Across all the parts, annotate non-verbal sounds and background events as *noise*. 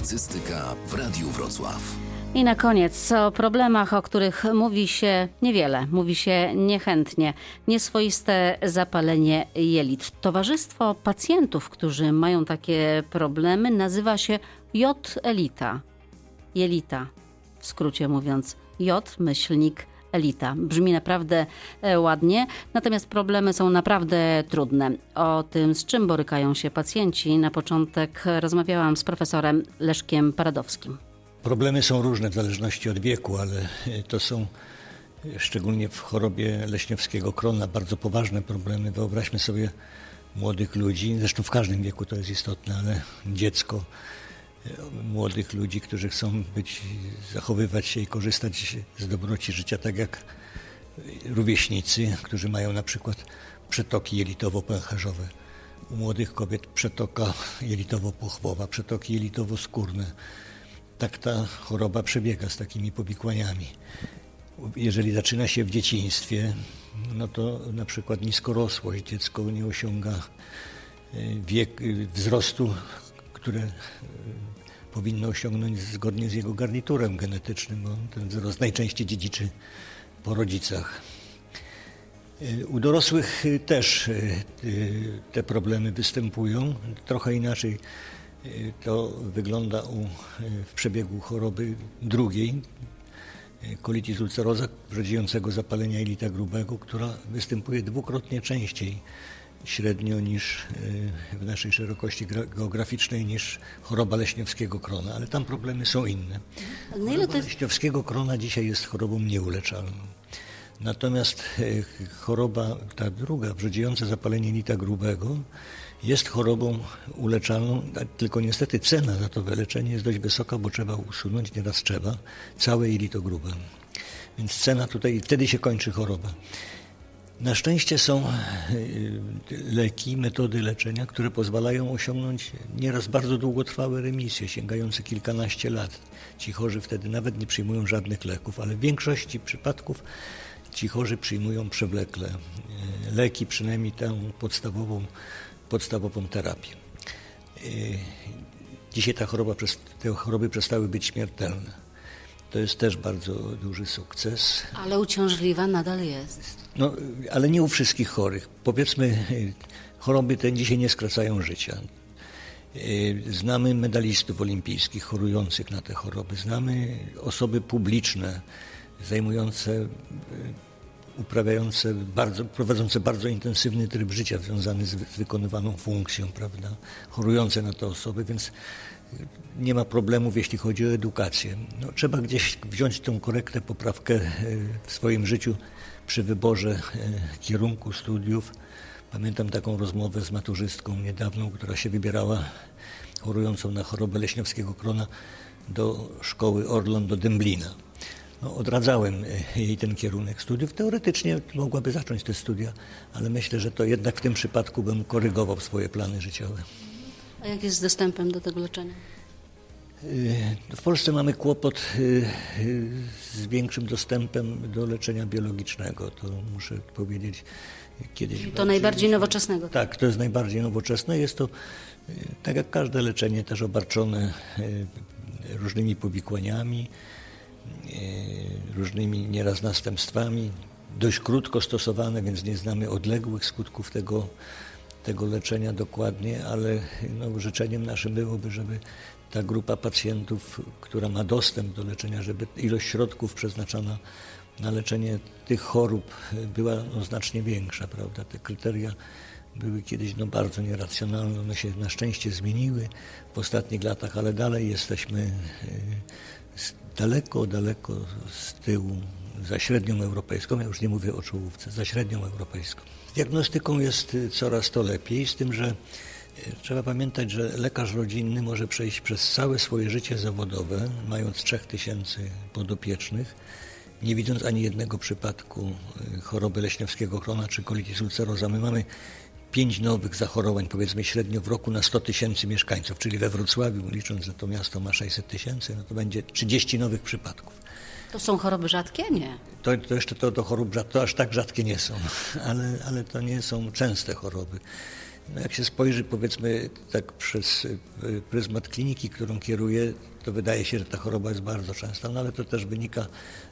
Publicystyka w Radiu Wrocław. I na koniec o problemach, o których mówi się niewiele, mówi się niechętnie. Nieswoiste zapalenie jelit. Towarzystwo pacjentów, którzy mają takie problemy, nazywa się J-elita. Jelita, w skrócie mówiąc, J myślnik elita. Brzmi naprawdę e, ładnie, natomiast problemy są naprawdę trudne. O tym, z czym borykają się pacjenci, na początek rozmawiałam z profesorem Leszkiem Paradowskim. Problemy są różne w zależności od wieku, ale e, to są e, szczególnie w chorobie leśniowskiego krona bardzo poważne problemy. Wyobraźmy sobie młodych ludzi, zresztą w każdym wieku to jest istotne, ale dziecko, młodych ludzi, którzy chcą być, zachowywać się i korzystać z dobroci życia tak jak rówieśnicy, którzy mają na przykład przetoki jelitowo-pęcherzowe. U młodych kobiet przetoka jelitowo-pochwowa, przetoki jelitowo-skórne tak ta choroba przebiega z takimi powikłaniami. Jeżeli zaczyna się w dzieciństwie, no to na przykład niskorosłość, dziecko nie osiąga e, wiek, e, wzrostu, które e, powinno osiągnąć zgodnie z jego garniturem genetycznym, bo ten wzrost najczęściej dziedziczy po rodzicach. U dorosłych też te problemy występują, trochę inaczej to wygląda u, w przebiegu choroby drugiej, colitis ulcerosa, wrzodziejącego zapalenia jelita grubego, która występuje dwukrotnie częściej średnio niż e, w naszej szerokości geograficznej niż choroba leśniowskiego krona, ale tam problemy są inne. Choroba leśniowskiego krona dzisiaj jest chorobą nieuleczalną. Natomiast e, choroba ta druga, wrzodziejąca zapalenie jelita grubego, jest chorobą uleczalną, tylko niestety cena za to wyleczenie jest dość wysoka, bo trzeba usunąć, nieraz trzeba, całe jelito grube. Więc cena tutaj, wtedy się kończy choroba. Na szczęście są y, leki, metody leczenia, które pozwalają osiągnąć nieraz bardzo długotrwałe remisje, sięgające kilkanaście lat. Ci chorzy wtedy nawet nie przyjmują żadnych leków, ale w większości przypadków ci chorzy przyjmują przewlekle y, leki, przynajmniej tę podstawową podstawową terapię. Dzisiaj ta choroba, te choroby przestały być śmiertelne. To jest też bardzo duży sukces. Ale uciążliwa nadal jest. No, ale nie u wszystkich chorych. Powiedzmy, choroby te dzisiaj nie skracają życia. Znamy medalistów olimpijskich chorujących na te choroby. Znamy osoby publiczne zajmujące uprawiające bardzo, prowadzące bardzo intensywny tryb życia związany z, z wykonywaną funkcją, prawda, chorujące na te osoby, więc nie ma problemów, jeśli chodzi o edukację. No, trzeba gdzieś wziąć tą korektę, poprawkę e, w swoim życiu przy wyborze e, kierunku studiów. Pamiętam taką rozmowę z maturzystką niedawną, która się wybierała chorującą na chorobę leśniowskiego krona do szkoły Orlon do Dęblina no, odradzałem e, jej ten kierunek studiów. Teoretycznie mogłaby zacząć te studia, ale myślę, że to jednak w tym przypadku bym korygował swoje plany życiowe. A jak jest z dostępem do tego leczenia? E, w Polsce mamy kłopot e, z większym dostępem do leczenia biologicznego. To muszę powiedzieć kiedyś. I to najbardziej nowoczesnego. Tak, to jest najbardziej nowoczesne. Jest to, tak jak każde leczenie, też obarczone różnymi powikłaniami różnymi nieraz następstwami, dość krótko stosowane, więc nie znamy odległych skutków tego, tego leczenia dokładnie, ale no, życzeniem naszym byłoby, żeby ta grupa pacjentów, która ma dostęp do leczenia, żeby ilość środków przeznaczona na leczenie tych chorób była no, znacznie większa, prawda? Te kryteria były kiedyś no, bardzo nieracjonalne, one się na szczęście zmieniły w ostatnich latach, ale dalej jesteśmy e, daleko, daleko z tyłu za średnią europejską, ja już nie mówię o czołówce, za średnią europejską. Diagnostyką jest y, coraz to lepiej, z tym, że y, trzeba pamiętać, że lekarz rodzinny może przejść przez całe swoje życie zawodowe, mając 3000 podopiecznych, nie widząc ani jednego przypadku y, choroby leśniowskiego krona czy colitis ulcerosa. My mamy pięć nowych zachorowań, powiedzmy średnio w roku na 100 tysięcy mieszkańców, czyli we Wrocławiu, licząc, że to miasto ma 600 tysięcy, no to będzie 30 nowych przypadków. To są choroby rzadkie? Nie. To, to jeszcze to do chorób to aż tak rzadkie nie są, *laughs* ale, ale to nie są częste choroby. No jak się spojrzy powiedzmy tak przez pryzmat kliniki, którą kieruję, to wydaje się, że ta choroba jest bardzo częsta, no ale to też wynika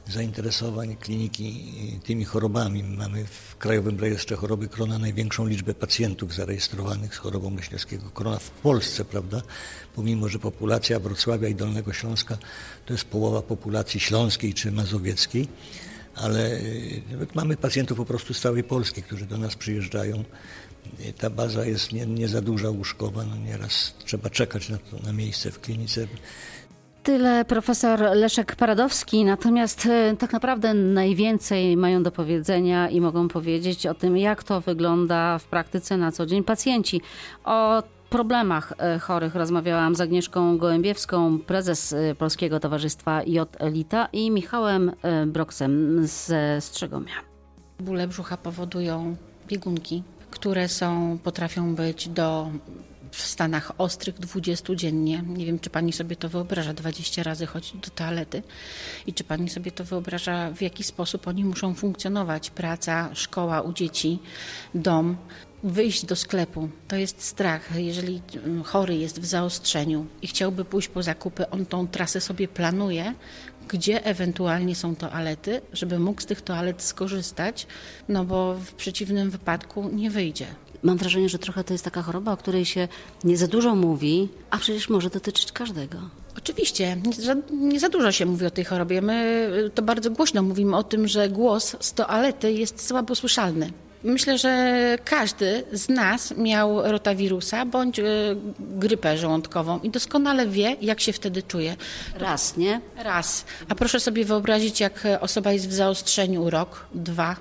z zainteresowań kliniki tymi chorobami. Mamy w Krajowym Rejestrze Choroby Krona największą liczbę pacjentów zarejestrowanych z chorobą myśliwskiego krona w Polsce, prawda? Pomimo, że populacja Wrocławia i Dolnego Śląska to jest połowa populacji śląskiej czy mazowieckiej, ale y, mamy pacjentów po prostu z całej Polski, którzy do nas przyjeżdżają ta baza jest nie, nie za duża łóżkowa, no nieraz trzeba czekać na, to, na miejsce w klinice. Tyle profesor Leszek Paradowski, natomiast e, tak naprawdę najwięcej mają do powiedzenia i mogą powiedzieć o tym, jak to wygląda w praktyce na co dzień pacjenci. O problemach e, chorych rozmawiałam z Agnieszką Gołębiewską, prezes e, Polskiego Towarzystwa J Elita i Michałem Broksem ze Strzegomia. Bóle brzucha powodują biegunki, które są, potrafią być do w stanach ostrych 20 dziennie. Nie wiem, czy pani sobie to wyobraża, 20 razy chodzić do toalety i czy pani sobie to wyobraża, w jaki sposób oni muszą funkcjonować. Praca, szkoła u dzieci, dom. Wyjść do sklepu to jest strach. Jeżeli chory jest w zaostrzeniu i chciałby pójść po zakupy, on tą trasę sobie planuje, gdzie ewentualnie są toalety, żeby mógł z tych toalet skorzystać, no bo w przeciwnym wypadku nie wyjdzie. Mam wrażenie, że trochę to jest taka choroba, o której się nie za dużo mówi, a przecież może dotyczyć każdego. Oczywiście, nie za, nie za, dużo się mówi o tej chorobie. My to bardzo głośno mówimy o tym, że głos z toalety jest słabo słyszalny. Myślę, że każdy z nas miał rotawirusa bądź e, grypę żołądkową i doskonale wie, jak się wtedy czuje. Raz, nie? Raz. A proszę sobie wyobrazić, jak osoba jest w zaostrzeniu rok, dwa,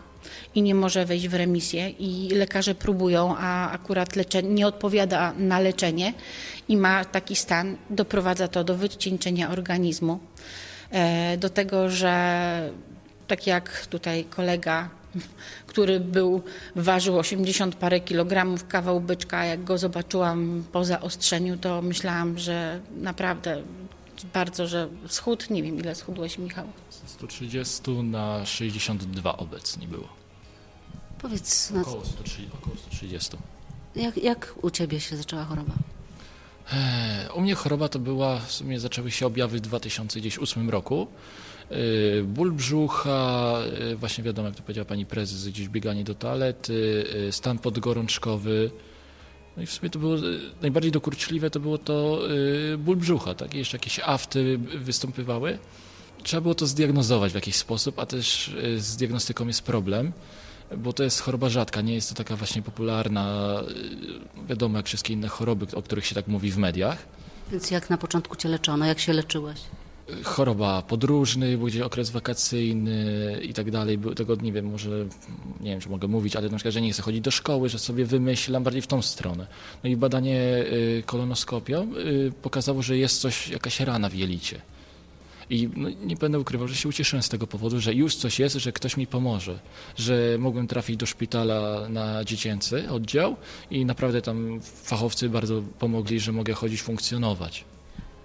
i nie może wejść w remisję i lekarze próbują, a akurat leczenie, nie odpowiada na leczenie i ma taki stan, doprowadza to do wycieńczenia organizmu, e, do tego, że tak jak tutaj kolega który był, ważył 80 parę kilogramów, kawał byczka. Jak go zobaczyłam po zaostrzeniu, to myślałam, że naprawdę bardzo, że schudł. Nie wiem, ile schudłeś, Michał? 130 na 62 obecnie było. Powiedz. Około 130. Około 130. Jak, jak u ciebie się zaczęła choroba? Eee, u mnie choroba to była, w sumie zaczęły się objawy w 2008 roku. Eee, ból brzucha, eee, właśnie wiadomo, jak to powiedziała pani prezes, gdzieś bieganie do toalety, stan podgorączkowy. No i w sumie to było najbardziej dokurczliwe to było to ból brzucha, tak? Jeszcze jakieś afty występowały. Trzeba było to zdiagnozować w jakiś sposób, a też z diagnostyką jest problem bo to jest choroba rzadka, nie jest to taka właśnie popularna, y, wiadomo jak wszystkie inne choroby, o których się tak mówi w mediach. Więc jak na początku cię leczono, jak się leczyłeś? Choroba podróżny, był gdzieś okres wakacyjny i tak dalej. Tego nie wiem, może nie wiem, czy mogę mówić, ale na przykład, że nie chcę chodzić do szkoły, że sobie wymyślam bardziej w tą stronę. No i badanie y, kolonoskopią y, pokazało, że jest coś, jakaś rana w jelicie. I no, nie będę ukrywał, że się ucieszyłem z tego powodu, że już coś jest, że ktoś mi pomoże, że mogłem trafić do szpitala na dziecięcy oddział i naprawdę tam fachowcy bardzo pomogli, że mogę chodzić, funkcjonować.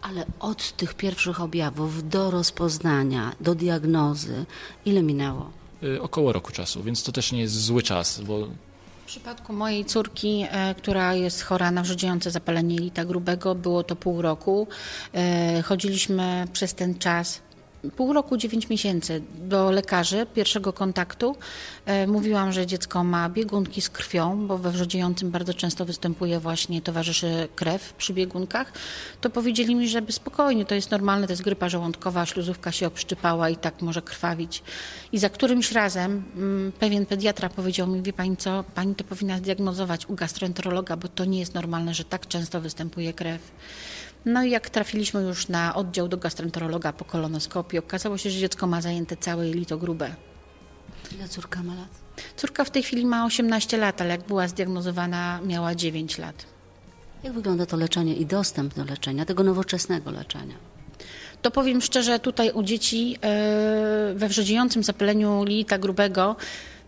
Ale od tych pierwszych objawów do rozpoznania, do diagnozy, ile minęło? Y, około roku czasu, więc to też nie jest zły czas, bo w przypadku mojej córki, e, która jest chora na wrzodziejące zapalenie jelita grubego, było to pół roku. E, chodziliśmy przez ten czas pół roku, dziewięć miesięcy do lekarzy pierwszego kontaktu. E, mówiłam, że dziecko ma biegunki z krwią, bo we wrzodziejącym bardzo często występuje właśnie, towarzyszy krew przy biegunkach. To powiedzieli mi, żeby spokojnie, to jest normalne, to jest grypa żołądkowa, śluzówka się obszczypała i tak może krwawić. I za którymś razem mm, pewien pediatra powiedział mi, wie pani co, pani to powinna zdiagnozować u gastroenterologa, bo to nie jest normalne, że tak często występuje krew. No i jak trafiliśmy już na oddział do gastroenterologa po kolonoskopii, okazało się, że dziecko ma zajęte całe jelito grube. Ile córka ma lat? Córka w tej chwili ma 18 lat, ale jak była zdiagnozowana, miała 9 lat. Jak wygląda to leczenie i dostęp do leczenia, tego nowoczesnego leczenia? To powiem szczerze, tutaj u dzieci e, we wrzodziejącym zapaleniu lita grubego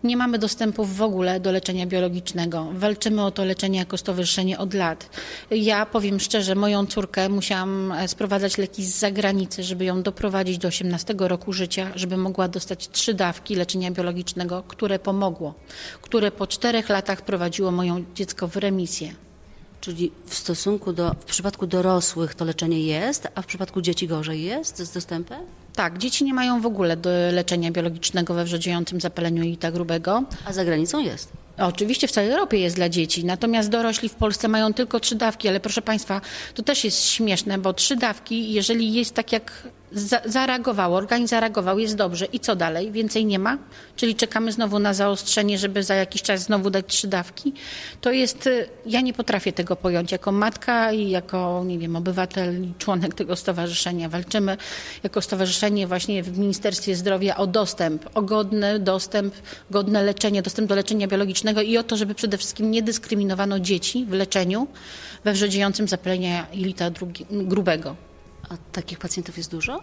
Nie mamy dostępu w ogóle do leczenia biologicznego. Walczymy o to leczenie jako stowarzyszenie od lat. Ja powiem szczerze, moją córkę musiałam e, sprowadzać leki z zagranicy, żeby ją doprowadzić do 18 roku życia, żeby mogła dostać trzy dawki leczenia biologicznego, które pomogło, które po czterech latach prowadziło moją dziecko w remisję. Czyli w stosunku do, w przypadku dorosłych to leczenie jest, a w przypadku dzieci gorzej jest z dostępem? Tak, dzieci nie mają w ogóle do leczenia biologicznego we wrzodziejącym zapaleniu jelita grubego. A za granicą jest. Oczywiście w całej Europie jest dla dzieci, natomiast dorośli w Polsce mają tylko trzy dawki, ale proszę Państwa, to też jest śmieszne, bo trzy dawki, jeżeli jest tak jak za, zareagowało, organizm zareagował, jest dobrze i co dalej? Więcej nie ma? Czyli czekamy znowu na zaostrzenie, żeby za jakiś czas znowu dać trzy dawki? To jest, y, ja nie potrafię tego pojąć. Jako matka i jako, nie wiem, obywatel i członek tego stowarzyszenia walczymy jako stowarzyszenie właśnie w Ministerstwie Zdrowia o dostęp, o godny dostęp, godne leczenie, dostęp do leczenia biologicznego i o to, żeby przede wszystkim nie dyskryminowano dzieci w leczeniu we wrzodziejącym zapalenia jelita grubego. A takich pacjentów jest dużo?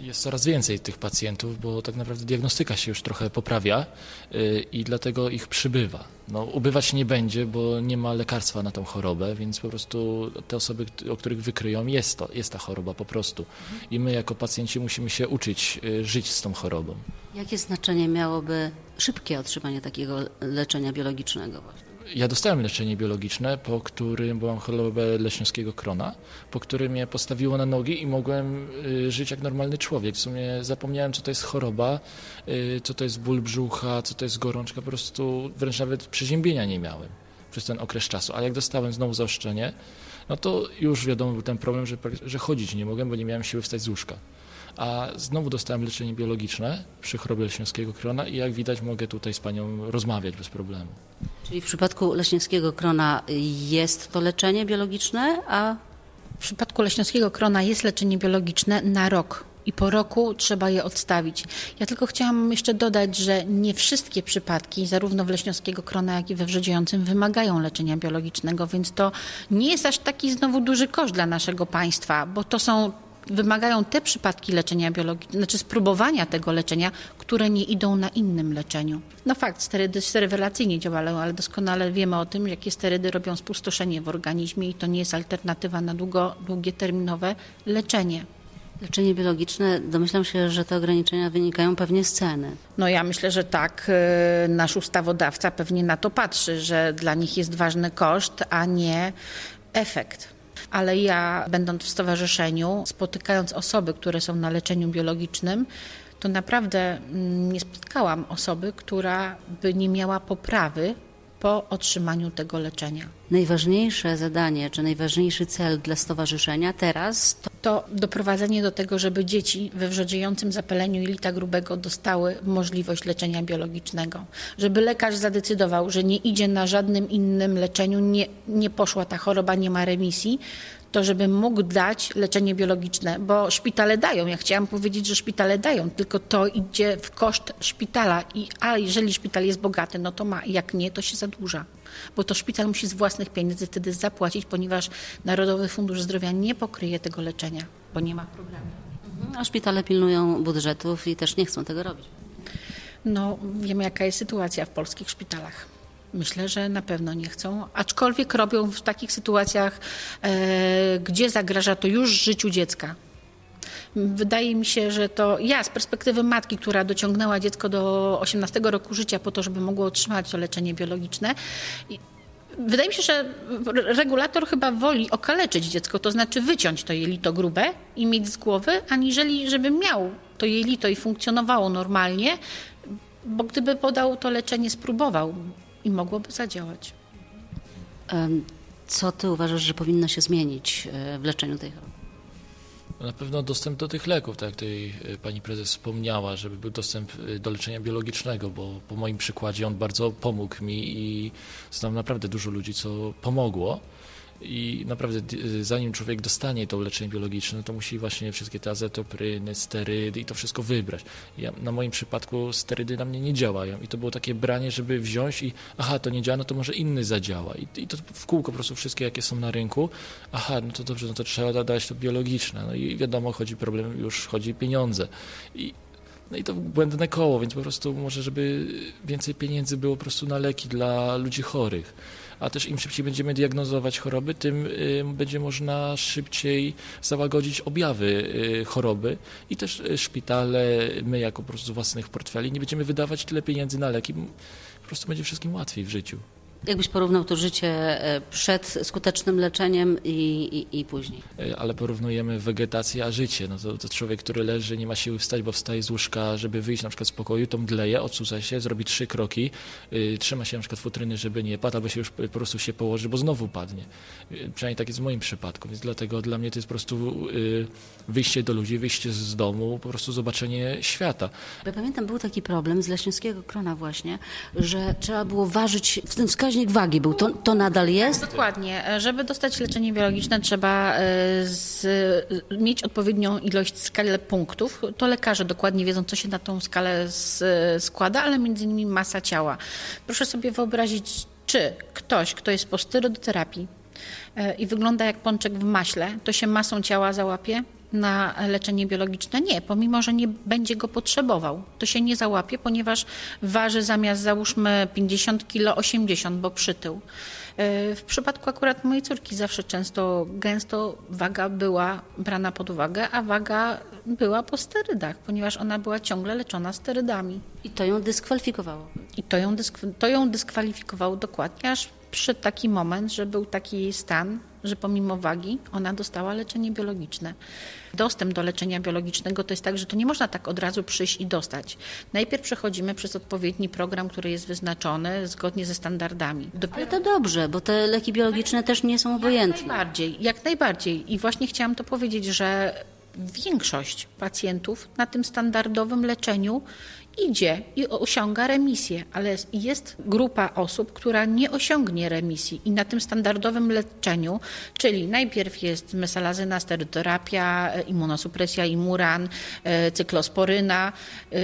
Jest coraz więcej tych pacjentów, bo tak naprawdę diagnostyka się już trochę poprawia y, i dlatego ich przybywa. No, ubywać nie będzie, bo nie ma lekarstwa na tą chorobę, więc po prostu te osoby, o których wykryją, jest, to, jest ta choroba po prostu. I my jako pacjenci musimy się uczyć y, żyć z tą chorobą. Jakie znaczenie miałoby szybkie otrzymanie takiego leczenia biologicznego właśnie? Ja dostałem leczenie biologiczne, po którym byłam chorobę leśniowskiego krona, po którym mnie postawiło na nogi i mogłem y, żyć jak normalny człowiek. W sumie zapomniałem, co to jest choroba, y, co to jest ból brzucha, co to jest gorączka. Po prostu wręcz nawet przeziębienia nie miałem przez ten okres czasu. A jak dostałem znowu zaoszczenie, no to już wiadomo był ten problem, że, że chodzić nie mogłem, bo nie miałem siły wstać z łóżka. A znowu dostałem leczenie biologiczne przy chorobie leśniowskiego krona i jak widać mogę tutaj z panią rozmawiać bez problemu. Czyli w przypadku leśniowskiego krona jest to leczenie biologiczne, a W przypadku leśniowskiego krona jest leczenie biologiczne na rok i po roku trzeba je odstawić. Ja tylko chciałam jeszcze dodać, że nie wszystkie przypadki, zarówno w leśniowskiego krona, jak i we wrzodziejącym, wymagają leczenia biologicznego, więc to nie jest aż taki znowu duży koszt dla naszego państwa, bo to są wymagają te przypadki leczenia biologicznego, znaczy spróbowania tego leczenia, które nie idą na innym leczeniu. No fakt, sterydy rewelacyjnie działają, ale doskonale wiemy o tym, jakie sterydy robią spustoszenie w organizmie i to nie jest alternatywa na długo, długie terminowe leczenie. leczenie biologiczne, domyślam się, że te ograniczenia wynikają pewnie z ceny. No ja myślę, że tak. y, Nasz ustawodawca pewnie na to patrzy, że dla nich jest ważny koszt, a nie efekt. Ale ja, będąc w stowarzyszeniu, spotykając osoby, które są na leczeniu biologicznym, to naprawdę mm, nie spotkałam osoby, która by nie miała poprawy po otrzymaniu tego leczenia. Najważniejsze zadanie, czy najważniejszy cel dla stowarzyszenia teraz to to doprowadzenie do tego, żeby dzieci we wrzodziejącym zapaleniu jelita grubego dostały możliwość leczenia biologicznego. Żeby lekarz zadecydował, że nie idzie na żadnym innym leczeniu, nie, nie poszła ta choroba, nie ma remisji, to żeby mógł dać leczenie biologiczne, bo szpitale dają. Ja chciałam powiedzieć, że szpitale dają, tylko to idzie w koszt szpitala. I, a jeżeli szpital jest bogaty, no to ma, jak nie, to się zadłuża. Bo to szpital musi z własnych pieniędzy wtedy zapłacić, ponieważ Narodowy Fundusz Zdrowia nie pokryje tego leczenia, bo nie ma programu. a szpitale pilnują budżetów i też nie chcą tego robić. No, wiemy, jaka jest sytuacja w polskich szpitalach. Myślę, że na pewno nie chcą, aczkolwiek robią w takich sytuacjach, e, gdzie zagraża to już życiu dziecka. Wydaje mi się, że to ja z perspektywy matki, która dociągnęła dziecko do 18 roku życia po to, żeby mogło otrzymać to leczenie biologiczne. Wydaje mi się, że regulator chyba woli okaleczyć dziecko, to znaczy wyciąć to jelito grube i mieć z głowy, aniżeli żeby miał to jelito i funkcjonowało normalnie, bo gdyby podał to leczenie, spróbował i mogłoby zadziałać. Co ty uważasz, że powinno się zmienić e, w leczeniu tej choroby? Na pewno dostęp do tych leków, tak jak tutaj y, pani prezes wspomniała, żeby był dostęp y, do leczenia biologicznego, bo po moim przykładzie on bardzo pomógł mi i znam naprawdę dużo ludzi, co pomogło. I naprawdę, y, zanim człowiek dostanie to leczenie biologiczne, to musi właśnie wszystkie te azetopryny, sterydy i to wszystko wybrać. Ja, na moim przypadku sterydy na mnie nie działają i to było takie branie, żeby wziąć i aha, to nie działa, no to może inny zadziała. I, i to w kółko po prostu wszystkie, jakie są na rynku. Aha, no to dobrze, no to trzeba dać to biologiczne. No i wiadomo, chodzi problem, już chodzi pieniądze. I No i to błędne koło, więc po prostu może, żeby więcej pieniędzy było po prostu na leki dla ludzi chorych. A też im szybciej będziemy diagnozować choroby, tym y, będzie można szybciej załagodzić objawy y, choroby i też y, szpitale, my jako po prostu własnych portfeli nie będziemy wydawać tyle pieniędzy na leki, po prostu będzie wszystkim łatwiej w życiu. Jakbyś porównał to życie e, przed skutecznym leczeniem i, i, i później? E, ale porównujemy wegetację a życie. No to, to człowiek, który leży, nie ma siły wstać, bo wstaje z łóżka, żeby wyjść na przykład z pokoju, to mdleje, odsuwa się, zrobi trzy kroki, y, trzyma się na przykład futryny, żeby nie padł, albo się już po prostu się położy, bo znowu padnie. Y, przynajmniej tak jest w moim przypadku, więc dlatego dla mnie to jest po prostu y, wyjście do ludzi, wyjście z domu, po prostu zobaczenie świata. Ja pamiętam, był taki problem z Leśniowskiego Krona właśnie, że trzeba było ważyć, w ten wskaźnik wagi był, to, to nadal jest? Dokładnie. Żeby dostać leczenie biologiczne, trzeba e, z, mieć odpowiednią ilość skalę punktów. To lekarze dokładnie wiedzą, co się na tą skalę z, składa, ale między innymi masa ciała. Proszę sobie wyobrazić, czy ktoś, kto jest po sterodoterapii e, i wygląda jak pączek w maśle, to się masą ciała załapie? Na leczenie biologiczne? Nie, pomimo, że nie będzie go potrzebował. To się nie załapie, ponieważ waży zamiast załóżmy 50 kg 80, bo przytył. E, W przypadku akurat mojej córki zawsze często, gęsto waga była brana pod uwagę, a waga była po sterydach, ponieważ ona była ciągle leczona sterydami. I to ją dyskwalifikowało. I to ją, to ją dyskwalifikowało dokładnie, aż przyszedł taki moment, że był taki jej stan, że pomimo wagi ona dostała leczenie biologiczne. Dostęp do leczenia biologicznego to jest tak, że to nie można tak od razu przyjść i dostać. Najpierw przechodzimy przez odpowiedni program, który jest wyznaczony zgodnie ze standardami. Ale to dobrze, bo te leki biologiczne też nie są Jak obojętne. najbardziej, jak najbardziej. I właśnie chciałam to powiedzieć, że większość pacjentów na tym standardowym leczeniu idzie i osiąga remisję, ale jest grupa osób, która nie osiągnie remisji i na tym standardowym leczeniu, czyli najpierw jest mesalazyna, steroterapia, e, immunosupresja, imuran, e, cyklosporyna, e,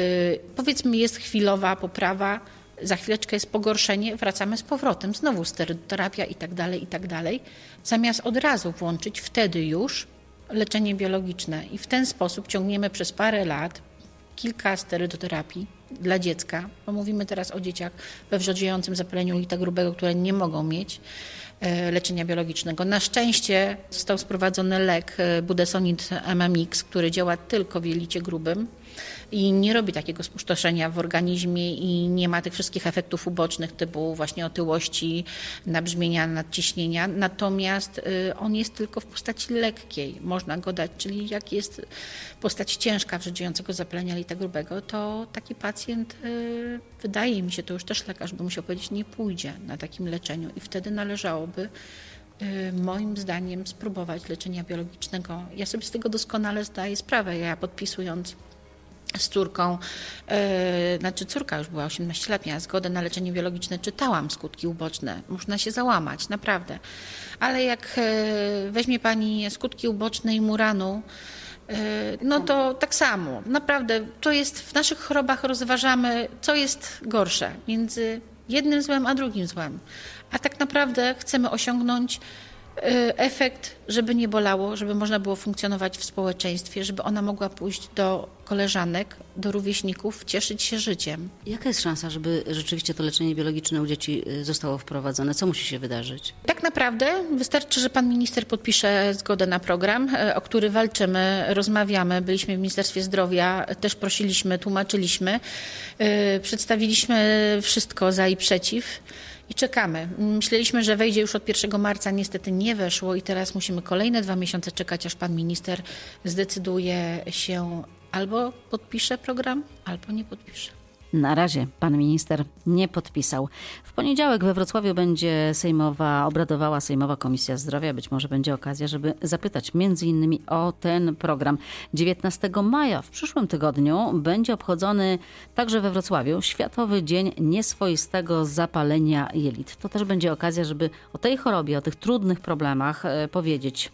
powiedzmy jest chwilowa poprawa, za chwileczkę jest pogorszenie, wracamy z powrotem, znowu steroterapia i tak dalej, i tak dalej, zamiast od razu włączyć wtedy już leczenie biologiczne. I w ten sposób ciągniemy przez parę lat kilka sterydoterapii dla dziecka, bo mówimy teraz o dzieciach we wrzodziejącym zapaleniu jelita grubego, które nie mogą mieć e, leczenia biologicznego. Na szczęście został sprowadzony lek e, budesonid MMX, który działa tylko w jelicie grubym i nie robi takiego spustoszenia w organizmie i nie ma tych wszystkich efektów ubocznych typu właśnie otyłości, nabrzmienia, nadciśnienia. Natomiast y, on jest tylko w postaci lekkiej. Można go dać, czyli jak jest postać ciężka wrzodziejącego zapalenia jelita grubego, to taki pacjent, y, wydaje mi się, to już też lekarz by musiał powiedzieć, nie pójdzie na takim leczeniu i wtedy należałoby y, moim zdaniem spróbować leczenia biologicznego. Ja sobie z tego doskonale zdaję sprawę. Ja podpisując z córką, e, znaczy córka już była 18 lat, miała zgodę na leczenie biologiczne, czytałam skutki uboczne. Można się załamać, naprawdę. Ale jak e, weźmie pani skutki uboczne i muranu, e, no to tak samo. Naprawdę, to jest w naszych chorobach rozważamy, co jest gorsze między jednym złem a drugim złem. A tak naprawdę chcemy osiągnąć efekt, żeby nie bolało, żeby można było funkcjonować w społeczeństwie, żeby ona mogła pójść do koleżanek, do rówieśników, cieszyć się życiem. Jaka jest szansa, żeby rzeczywiście to leczenie biologiczne u dzieci y, zostało wprowadzone? Co musi się wydarzyć? Tak naprawdę wystarczy, że pan minister podpisze zgodę na program, e, o który walczymy, rozmawiamy. Byliśmy w Ministerstwie Zdrowia, też prosiliśmy, tłumaczyliśmy, e, przedstawiliśmy wszystko za i przeciw. I czekamy. Myśleliśmy, że wejdzie już od 1 marca, niestety nie weszło i teraz musimy kolejne dwa miesiące czekać, aż pan minister zdecyduje się albo podpisze program, albo nie podpisze. Na razie pan minister nie podpisał. W poniedziałek we Wrocławiu będzie sejmowa, obradowała Sejmowa Komisja Zdrowia. Być może będzie okazja, żeby zapytać między innymi o ten program. 19 maja w przyszłym tygodniu będzie obchodzony także we Wrocławiu Światowy Dzień Nieswoistego Zapalenia Jelit. To też będzie okazja, żeby o tej chorobie, o tych trudnych problemach e, powiedzieć